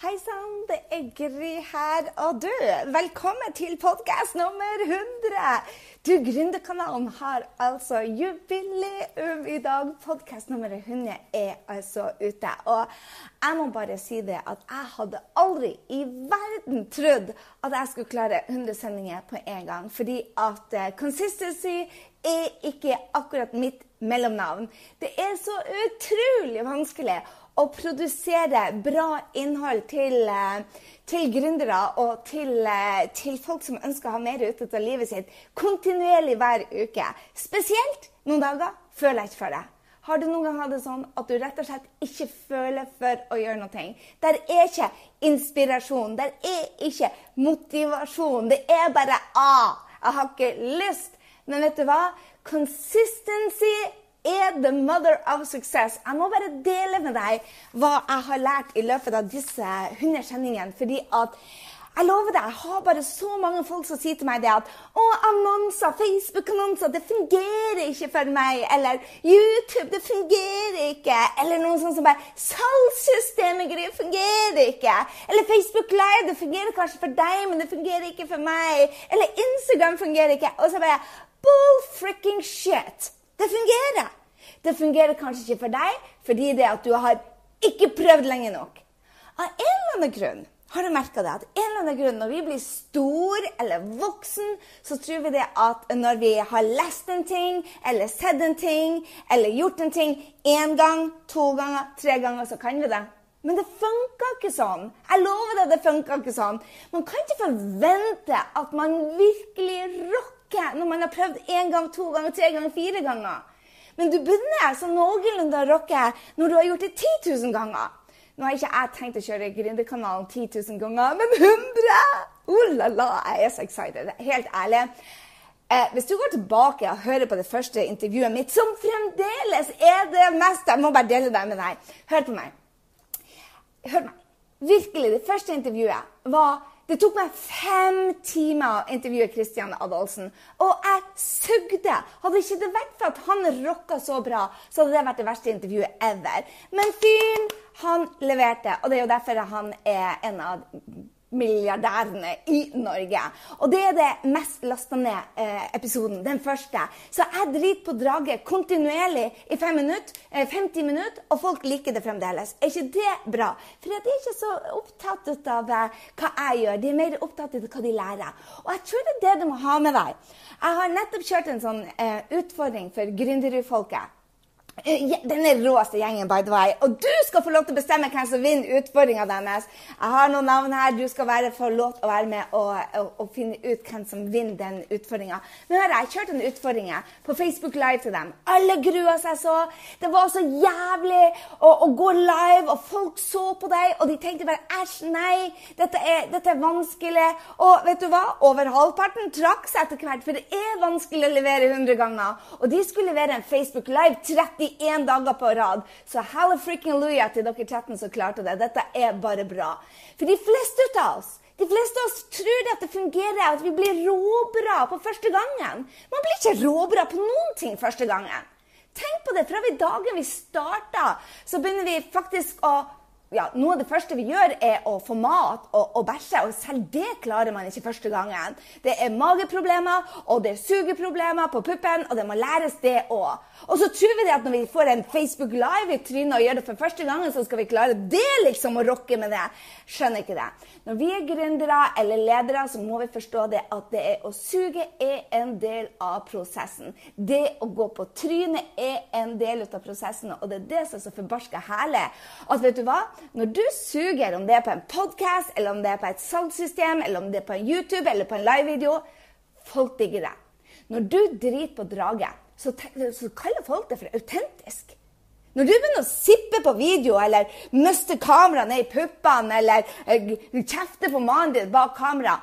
Hei sann, det er Gry her. Og du, velkommen til podkast nummer 100! Du, Gründerkanalen har altså jubileum i dag. Podkast nummer 100 er altså ute. Og jeg må bare si det at jeg hadde aldri i verden trodd at jeg skulle klare 100 sendinger på en gang. Fordi at uh, consistency er ikke akkurat mitt mellomnavn. Det er så utrolig vanskelig å produsere bra innhold til, eh, til gründere og til, eh, til, folk som ønsker å ha mer ut av livet sitt kontinuerlig hver uke. Spesielt noen dager føler jeg ikke for det. Har du noen gang hatt det sånn at du rett og slett ikke føler for å gjøre noe? Der er ikke inspirasjon, der er ikke motivasjon. Det er bare ah, jeg har ikke lyst. Men vet du hva? Consistency er the mother of success. Jeg må bare dele med deg hva jeg har lært i løpet av disse 100 sendingene. fordi at jeg lover deg, jeg har bare så mange folk som sier til meg det at å, annonser, Facebook-annonser, det fungerer ikke for meg. Eller YouTube, det fungerer ikke. Eller noen sånt som bare Salgssystemet greier, fungerer ikke. Eller Facebook Live, det fungerer kanskje for deg, men det fungerer ikke for meg. Eller Instagram fungerer ikke. Og så bare Bull fricking shit. Det fungerer. Det fungerer kanskje ikke for deg fordi det at du har ikke prøvd lenge nok. Av en eller annen grunn har du merka det at en eller annen grunn, når vi blir stor eller voksen, så tror vi det at når vi har lest en ting, eller sett en ting, eller gjort en ting én gang, to ganger, tre ganger, så kan vi det. Men det funka ikke sånn. Jeg lover deg, det funka ikke sånn. Man kan ikke forvente at man virkelig rocker når man har prøvd én gang, to ganger, tre ganger, fire ganger. Men du begynner sånn noenlunde å rocke når du har gjort det 10 000 ganger. Nå har ikke jeg tenkt å kjøre Gründerkanalen 10 000 ganger, men 100! Oh la, la, jeg er så excited. Helt ærlig. Eh, hvis du går tilbake og hører på det første intervjuet mitt, som fremdeles er det meste Jeg må bare dele det med deg. Hør på meg. Hør meg. Virkelig, det første intervjuet var det tok meg fem timer å intervjue Christian Adolfsen. Og jeg sugde! Hadde ikke det vært for at han rocka så bra, så hadde det vært det verste intervjuet ever. Men fyren, han leverte. Og det er jo derfor han er en av milliardærene i Norge. Og det er det mest lasta ned-episoden. Eh, den første. Så jeg driter på draget kontinuerlig i fem minutter, eh, 50 minutter, og folk liker det fremdeles. Er ikke det bra? For de er ikke så opptatt av eh, hva jeg gjør, de er mer opptatt av hva de lærer. Og jeg tror det er det du må ha med deg. Jeg har nettopp kjørt en sånn eh, utfordring for gründerfolket. Eh, den er råeste gjengen, by the way. Og du skal få lov til å bestemme hvem som vinner utfordringa deres. Jeg har noen navn her. Du skal være, få lov til å være med og, og, og, finne ut hvem som vinner den utfordringa. Men hør, jeg kjørte en utfordring på Facebook Live til dem. Alle grua seg så. Det var så jævlig å, å, gå live, og folk så på deg, og de tenkte bare æsj, nei, dette er, dette er vanskelig. Og vet du hva? Over halvparten trakk seg etter hvert, for det er vanskelig å levere 100 ganger. Og de skulle levere en Facebook Live 30 31 dager på rad. Så halla frikken luja til dere 13 som klarte det. Dette er bare bra. For de fleste av oss de fleste av oss tror at det fungerer, at vi blir råbra på første gangen. Man blir ikke råbra på noen ting første gangen. Tenk på det. Fra vi dagen vi starta, så begynner vi faktisk å ja, Noe av det første vi gjør, er å få mat og, og bæsje. Og selv det klarer man ikke første gangen. Det er mageproblemer, og det er sugeproblemer på puppen, og det må læres, det òg. Og så tror vi det at når vi får en Facebook Live i trynet og gjør det for første gangen, så skal vi klare det liksom å rocke med det. Skjønner ikke det. Når vi er gründere eller ledere, så må vi forstå det at det er å suge er en del av prosessen. Det å gå på trynet er en del av prosessen, og det er det som er så forbarska herlig. At vet du hva? Når du suger, om det er på en podkast, eller om det er på et salgssystem, eller om det er på en YouTube eller på en livevideo, folk digger det. Når du driter på draget, så, så kaller folk det for autentisk. Når du begynner å sippe på video, eller miste kameraet ned i puppene, eller uh, kjefte på mannen din bak kamera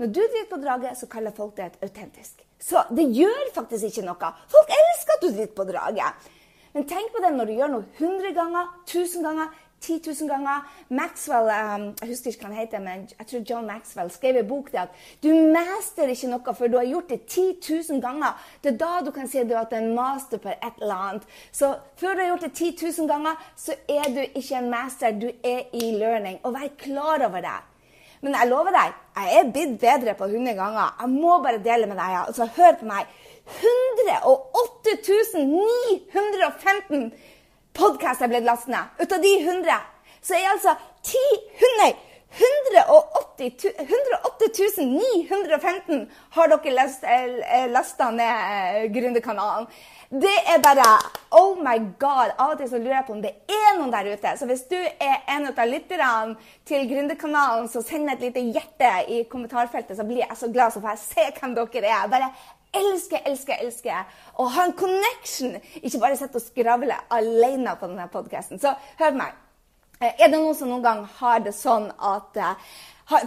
Når du driter på draget, så kaller folk det et autentisk. Så det gjør faktisk ikke noe. Folk elsker at du driter på draget. Men tenk på det når du gjør noe 100 ganger, 1000 ganger, 10 000 ganger. Maxwell um, jeg husker ikke hva han heter, men jeg tror John Maxwell skrev i bok at du mestrer ikke noe før du har gjort det 10 000 ganger. Det er da du kan si at du har hatt en master på et eller annet. Så før du har gjort det 10 000 ganger, så er du ikke en master, du er i learning. Og vær klar over det. Men jeg lover deg, jeg er blitt bedre på 100 ganger. Jeg må bare dele med deg. Altså, hør på meg. 108 915 podkaster er blitt lastet ned. Ut av de 100 så er altså 10 nei, 180, 108 915 har dere lasta ned eh, Gründerkanalen. Det er bare Oh my God! Av og til så lurer jeg på om det er noen der ute. Så hvis du er en av lytterne til Gründerkanalen, så send et lite hjerte i kommentarfeltet, så blir jeg så glad, så får jeg se hvem dere er. Bare elsker, elsker, elsker å ha en connection. Ikke bare sitte og skravle alene på denne podkasten. Så hør meg. Eh, er det noen som noen gang har det sånn at uh,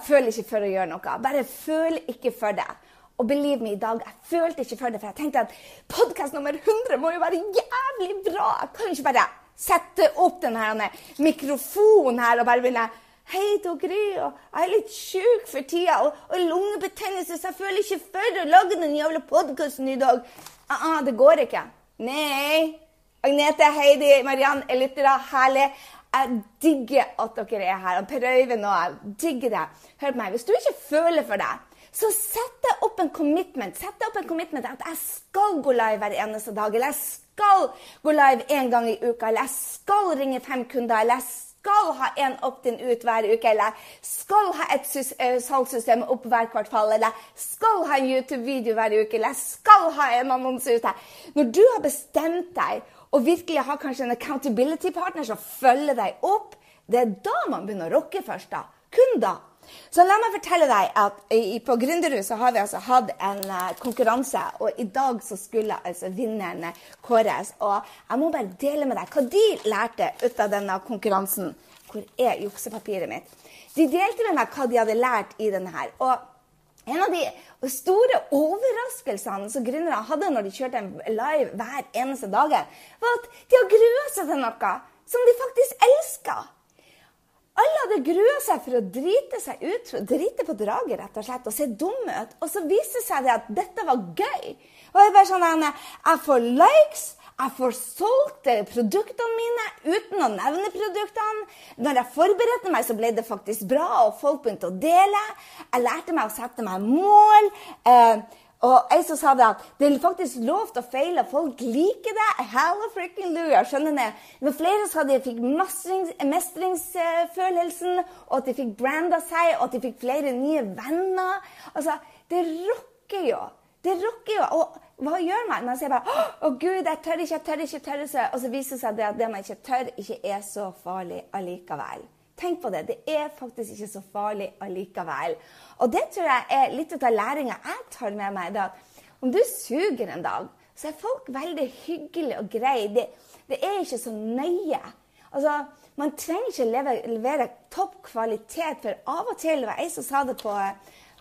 føler ikke for å gjøre noe? Bare føl ikke for det. Og believe me, i dag, jeg følte ikke for det, for jeg tenkte at podkast nummer 100 må jo være jævlig bra. Jeg kan ikke bare sette opp denne mikrofonen her og bare begynne Hei, Gry, og jeg er litt sjuk for tida, og, og lungebetennelse, så jeg føler ikke for å lage den jævla podkasten i dag. Ah, ah, det går ikke. Nei. Agnete, Heidi, Mariann er lyttere. Herlig. Jeg digger at dere er her. Og Per Øyvind og jeg digger det. Hør på meg. Hvis du ikke føler for det, så sett deg opp en commitment. Sett deg opp en commitment at jeg skal gå live hver eneste dag. Eller jeg skal gå live én gang i uka. Eller jeg skal ringe fem kunder. Eller jeg skal ha en opt-in ut hver uke. Eller skal ha et uh, salgssystem opp hver kvartal. Eller skal ha en YouTube-video hver uke. Eller skal ha en annonse ute. Når du har bestemt deg og virkelig har kanskje en accountability partner som følger deg opp, det er da man begynner å rocke først. da. Kun da. Så la meg fortelle deg at på Gründerud så har vi altså hatt en uh, konkurranse. Og i dag så skulle altså vinneren kåres. Og jeg må bare dele med deg hva de lærte ut av denne konkurransen. Hvor er juksepapiret mitt? De delte med meg hva de hadde lært i denne her. Og en av de store overraskelsene som gründere hadde når de kjørte en live hver eneste dag, var at de har grua seg til noe som de faktisk elsker. Alle hadde grua seg for å drite seg ut, drite på draget rett og slett, og se dumme ut. Og så viste det seg at dette var gøy. Og jeg bare sånn, jeg får likes, jeg får solgt produktene mine uten å nevne produktene. Når jeg forberedte meg, så ble det faktisk bra, og folk begynte å dele. Jeg lærte meg å sette meg mål. Eh, og jeg som sa det at det er faktisk lov til å feile. Folk liker det. Halla fricking skjønner det. Det var flere som de fikk mestringsfølelsen, og at de fikk branda seg, og at de fikk flere nye venner. Altså, Det rocker jo. Det rocker jo. Og hva gjør man? Man sier bare 'Å, Gud, jeg tør ikke, jeg tør ikke', tør ikke. Og så viser det seg at det man ikke tør, ikke er så farlig allikevel. Tenk på det. Det er faktisk ikke så farlig allikevel. Og det tror jeg er litt av læringa jeg tar med meg. Da. Om du suger en dag, så er folk veldig hyggelige og greie. Det, det, er ikke så nøye. Altså, man trenger ikke levere, levere topp kvalitet, for av og til var jeg som sa det på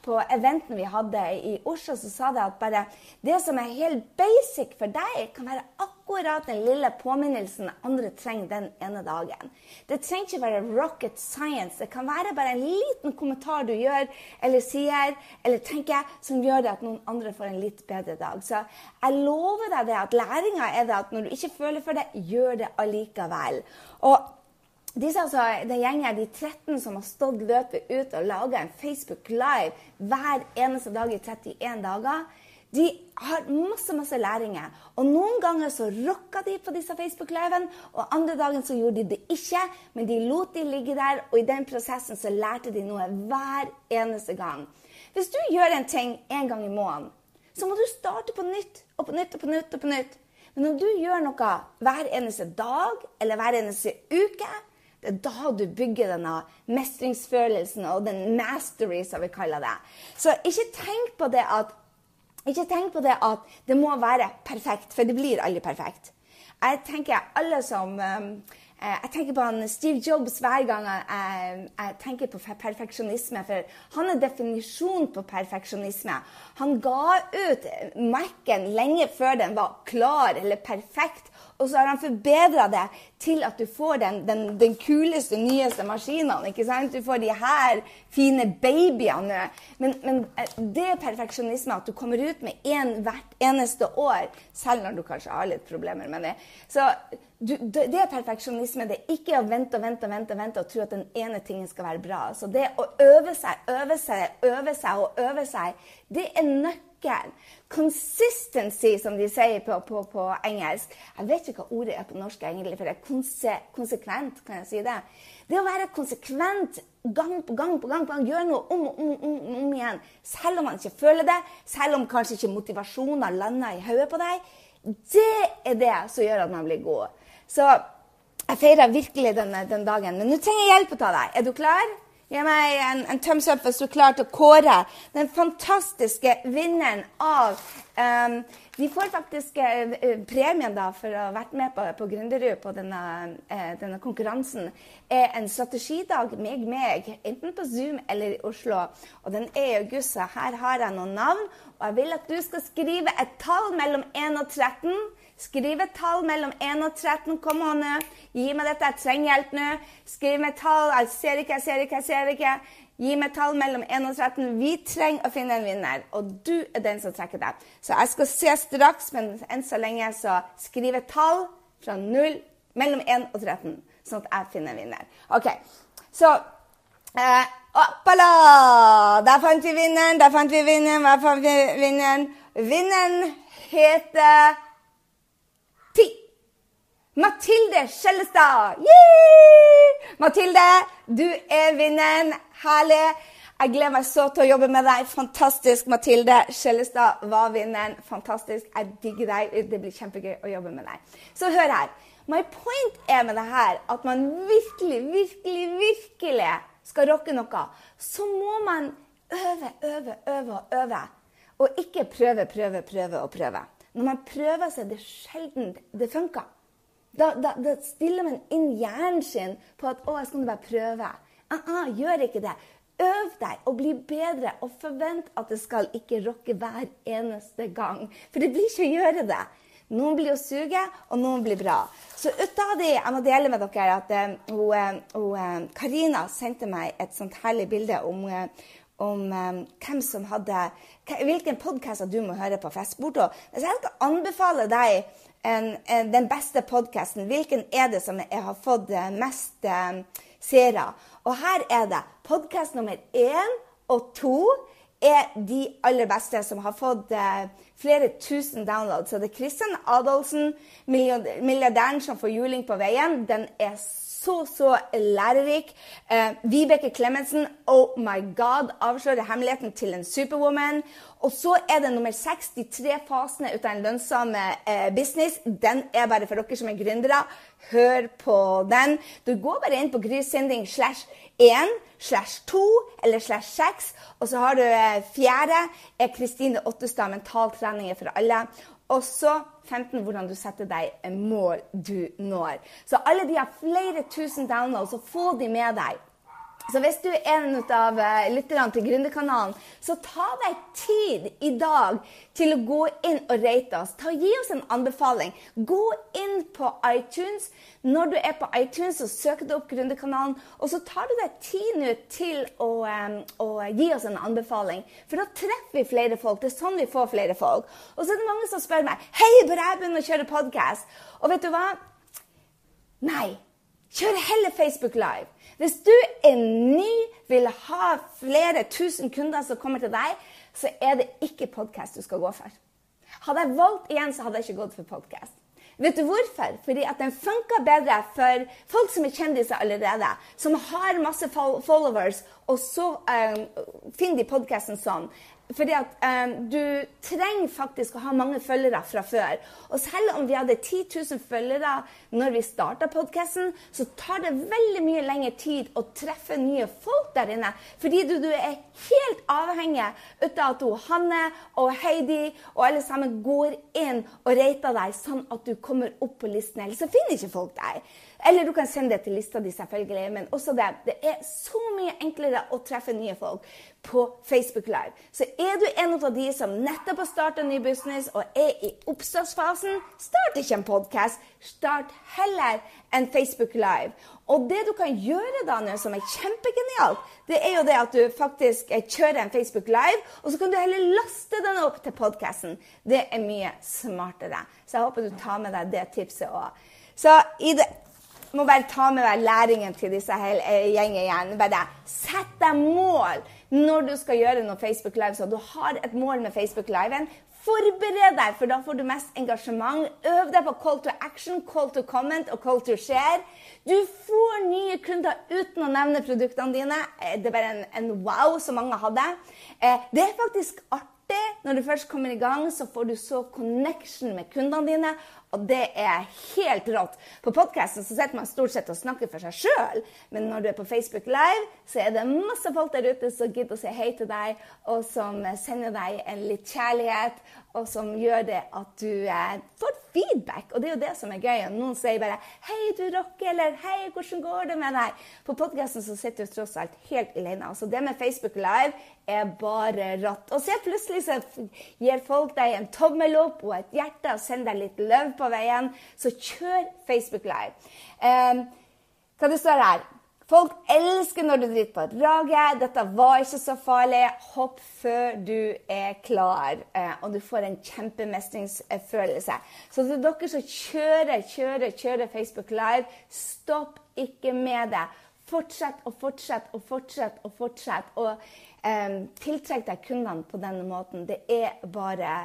på eventen vi hadde i Oslo, så sa det at bare det som er helt basic for deg, kan være akkurat den lille påminnelsen andre trenger den ene dagen. Det trenger ikke være rocket science. Det kan være bare en liten kommentar du gjør eller sier eller tenker, som gjør det at noen andre får en litt bedre dag. Så jeg lover deg det at læringa er det at når du ikke føler for det, gjør det allikevel. Og disse, altså, den gjengen, de 13 som har stått løpet ut og laga en Facebook Live hver eneste dag i 31 dager, de har masse masse læringer. Og Noen ganger så rocka de på disse Facebook-livene, og andre dagen så gjorde de det ikke. Men de lot de ligge der, og i den prosessen så lærte de noe hver eneste gang. Hvis du gjør en ting en gang i måneden, så må du starte på nytt og på nytt og på nytt. og på nytt. Men når du gjør noe hver eneste dag eller hver eneste uke, det er da du bygger denne mestringsfølelsen og den mastery, som vi kaller det. Så ikke tenk på det at, ikke tenk på det, at det må være perfekt, for det blir aldri perfekt. Jeg tenker alle som um, Eh, jeg tenker på han Steve Jobs hver gang jeg, jeg tenker på perfeksjonisme. For han er definisjon på perfeksjonisme. Han ga ut Mac-en lenge før den var klar eller perfekt. Og så har han forbedra det til at du får den, den, den, kuleste, nyeste maskinen. ikke sant? Du får de her fine babyene. Men, men eh, det er perfeksjonisme at du kommer ut med én hvert eneste år. Selv når du kanskje har litt problemer med det. Så du, det er perfeksjonisme. Det er ikke å vente og vente og vente, vente og tro at den ene tingen skal være bra. Så det å øve seg, øve seg, øve seg og øve seg, det er nøkkelen. Consistency, som de sier på, på, på, engelsk. Jeg vet ikke hva ordet er på norsk egentlig, for det er konse, konsekvent. kan jeg si Det Det å være konsekvent gang på gang på gang, på gang gjøre noe om og om, om, om, igjen, selv om man ikke føler det, selv om kanskje ikke motivasjonen har landa i hodet på deg, det er det som gjør at man blir god. Så jeg feirer virkelig denne, den dagen. Men nå trenger jeg hjelp av deg. Er du klar? Gi meg en, en thumbs up hvis du er klar til å kåre den fantastiske vinneren av um, Vi får faktisk uh, premien da, for å ha vært med på, på Gründerud på denne, uh, denne, konkurransen. er En strategidag med meg, enten på Zoom eller i Oslo. Og Den er i august, her har jeg noen navn. Og jeg vil at du skal skrive et tall mellom 1 og 13. Skriv et tall mellom 1 og 13. Kom an nå. Gi meg dette. Jeg trenger hjelp nå. Skriv meg tall. Jeg ser ikke, jeg ser ikke, jeg ser ikke. Gi meg tall mellom 1 og 13. Vi trenger å finne en vinner, og du er den som trekker deg. Så jeg skal se straks, men enn så lenge så skriv et tall fra 0 mellom 1 og 13, sånn at jeg finner en vinner. OK. Så eh, Oppala! Der fant vi vinneren, der fant vi vinneren, der fant vi vinneren. Vinneren heter. Mathilde Skjellestad. Yeah! Mathilde, du er vinneren. Herlig. Jeg gleder meg så til å jobbe med deg. Fantastisk. Mathilde Skjellestad var vinneren. Fantastisk. Jeg digger deg. Det blir kjempegøy å jobbe med deg. Så hør her. My point er med det her at man virkelig, virkelig, virkelig skal rocke noe, så må man øve, øve, øve og øve. Og ikke prøve, prøve, prøve og prøve. Når man prøver seg, det er sjelden det funker. Da, da, da, stiller man inn hjernen sin på at 'Å, jeg skal bare prøve'. Uh -uh, gjør ikke det. Øv deg og bli bedre, og forvent at det skal ikke rokke hver eneste gang. For det blir ikke å gjøre det. Noen blir å suge, og noen blir bra. Så ut av de, Jeg må dele med dere at uh, Karina sendte meg et sånt herlig bilde om, om um, hvem som hadde hvilken podkast du må høre på. Spurte hvis jeg skal anbefale deg en, en, den beste podkasten, hvilken er det som jeg har fått eh, mest um, seere? Og her er det podkast nummer én og to er de aller beste, som har fått eh, flere tusen downloads. Så det er Kristian Adolfsen, milliardæren som får juling på veien. Den er så, så så lærerik. Eh, Vibeke Klemetsen, oh my god, avslører hemmeligheten til en superwoman. Og så er det nummer seks, de tre fasene ut av en lønnsom eh, business. Den er bare for dere som er gründere. Hør på den. Du går bare inn på grysynding slash 1 slash 2 eller slash 6. Og så har du eh, fjerde er Kristine Ottestad, mentaltreninger for alle. Og så 15 hvordan du setter deg mål du når. Så alle de har flere tusen downloads, og få de med deg. Så hvis du er en av eh, lytterne til Gründerkanalen, så ta deg tid i dag til å gå inn og rate oss. Ta, gi oss en anbefaling. Gå inn på iTunes. Når du er på iTunes, så søker du opp Gründerkanalen, og så tar du deg tid nå til å, um, å, gi oss en anbefaling. For da treffer vi flere folk. Det er sånn vi får flere folk. Og så er det mange som spør meg Hei, bør jeg begynne å kjøre podkast? Og vet du hva? Nei. Kjør heller Facebook Live. Hvis du er ny, vil ha flere tusen kunder som kommer til deg, så er det ikke podkast du skal gå for. Hadde jeg valgt igjen, så hadde jeg ikke gått for podkast. Vet du hvorfor? Fordi at den funker bedre for folk som er kjendiser allerede. Som har masse followers, og så um, finner de podkasten sånn. Fordi at um, Du trenger faktisk å ha mange følgere fra før. Og selv om vi hadde 10 000 følgere når vi starta podkasten, så tar det veldig mye lengre tid å treffe nye folk der inne. Fordi du, du er helt avhengig av at Hanne og Heidi og alle sammen går inn og rater deg, sånn at du kommer opp på listen. Ellers så finner ikke folk deg. Eller du kan sende det til lista di, selvfølgelig. Men også det. Det er så mye enklere å treffe nye folk på Facebook Live. Så er du en av de som nettopp har starta ny business og er i oppstartsfasen, start ikke en podkast. Start heller en Facebook Live. Og det du kan gjøre, Daniel, som er kjempegenialt, det er jo det at du faktisk eh, kjører en Facebook Live, og så kan du heller laste den opp til podkasten. Det er mye smartere. Så jeg håper du tar med deg det tipset òg. Så i det må bare ta med deg læringen til disse hele gjengen igjen. Bare sett deg mål når du skal gjøre noe Facebook Live, så du har et mål med Facebook Liven. Forbered deg, for da får du mest engasjement. Øv deg på call to action, call to comment og call to share. Du får nye kunder uten å nevne produktene dine. Eh, det er bare en, en wow som mange hadde. Eh, det er faktisk artig. Når du først kommer i gang, så får du så connection med kundene dine. Og det er helt rått. På podkasten sitter man stort sett og snakker for seg sjøl, men når du er på Facebook Live, så er det masse folk der ute som gidder å si hei til deg, og som sender deg en litt kjærlighet, og som gjør det at du eh, får feedback. Og det er jo det som er gøy. Og Noen sier bare 'Hei, du rocker', eller 'Hei, hvordan går det med deg?' På podkasten så sitter du tross alt helt alene. Altså det med Facebook Live er bare rått. Og så plutselig så gir folk deg en tommel opp og et hjerte og sender deg litt løv på veien. Så kjør Facebook Live. Eh, hva det står her? Folk elsker når du driter på draget. Dette var ikke så farlig. Hopp før du er klar, eh, og du får en kjempemestringsfølelse. Så til dere som kjører, kjører, kjører Facebook Live, stopp ikke med det. Fortsett og fortsett og fortsett og fortsett. Og eh, tiltrekk deg kundene på denne måten. Det er bare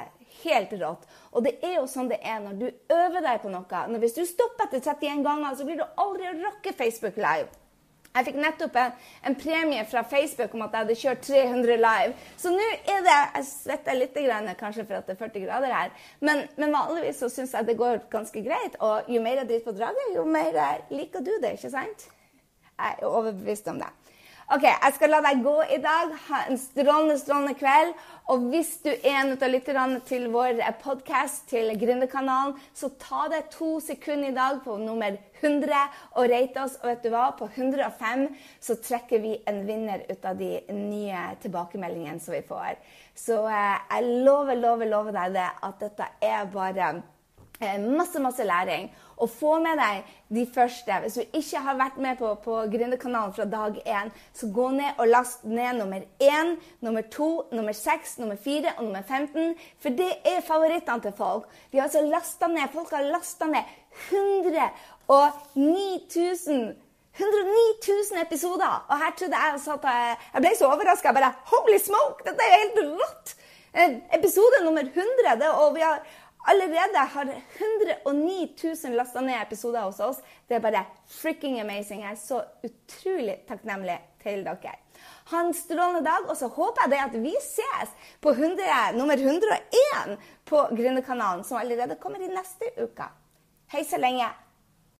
helt rått. Og det er jo sånn det er når du øver deg på noe. Når hvis du stopper etter 31 ganger, så blir du aldri å rocke Facebook Live. Jeg fikk nettopp en, en, premie fra Facebook om at jeg hadde kjørt 300 live. Så nå er det Jeg svetter litt, grann, kanskje for at det er 40 grader her, men, men vanligvis så syns jeg det går ganske greit. Og jo mer jeg driter på draget, jo mer liker du det, ikke sant? Jeg er overbevist om det. Ok, Jeg skal la deg gå i dag. Ha en strålende strålende kveld. Og hvis du er en av lytterne til vår podkast til Gründerkanalen, så ta deg to sekunder i dag på nummer 100 og rate oss. Og vet du hva? På 105 så trekker vi en vinner ut av de nye tilbakemeldingene som vi får. Så eh, jeg lover, lover, lover deg det at dette er bare Eh, masse, masse læring. Og få med deg de første. Hvis du ikke har vært med på, på Gründerkanalen fra dag én, så gå ned og last ned nummer én, nummer to, nummer seks, nummer fire og nummer 15. For det er favorittene til folk. Vi har altså lasta ned, Folk har lasta ned 109 000 109 000 episoder! Og her trodde jeg at jeg, jeg ble så overraska. Bare holy smoke! Dette er jo helt rått! Eh, episode nummer 100. Det, og vi har Allerede har 109 000 lasta ned episoder hos oss. Det er bare freaking amazing. Jeg er så utrolig takknemlig til dere. Ha en strålende dag, og så håper jeg det at vi ses på 100, nummer 101 på Gründerkanalen, som allerede kommer i neste uke. Hei så lenge.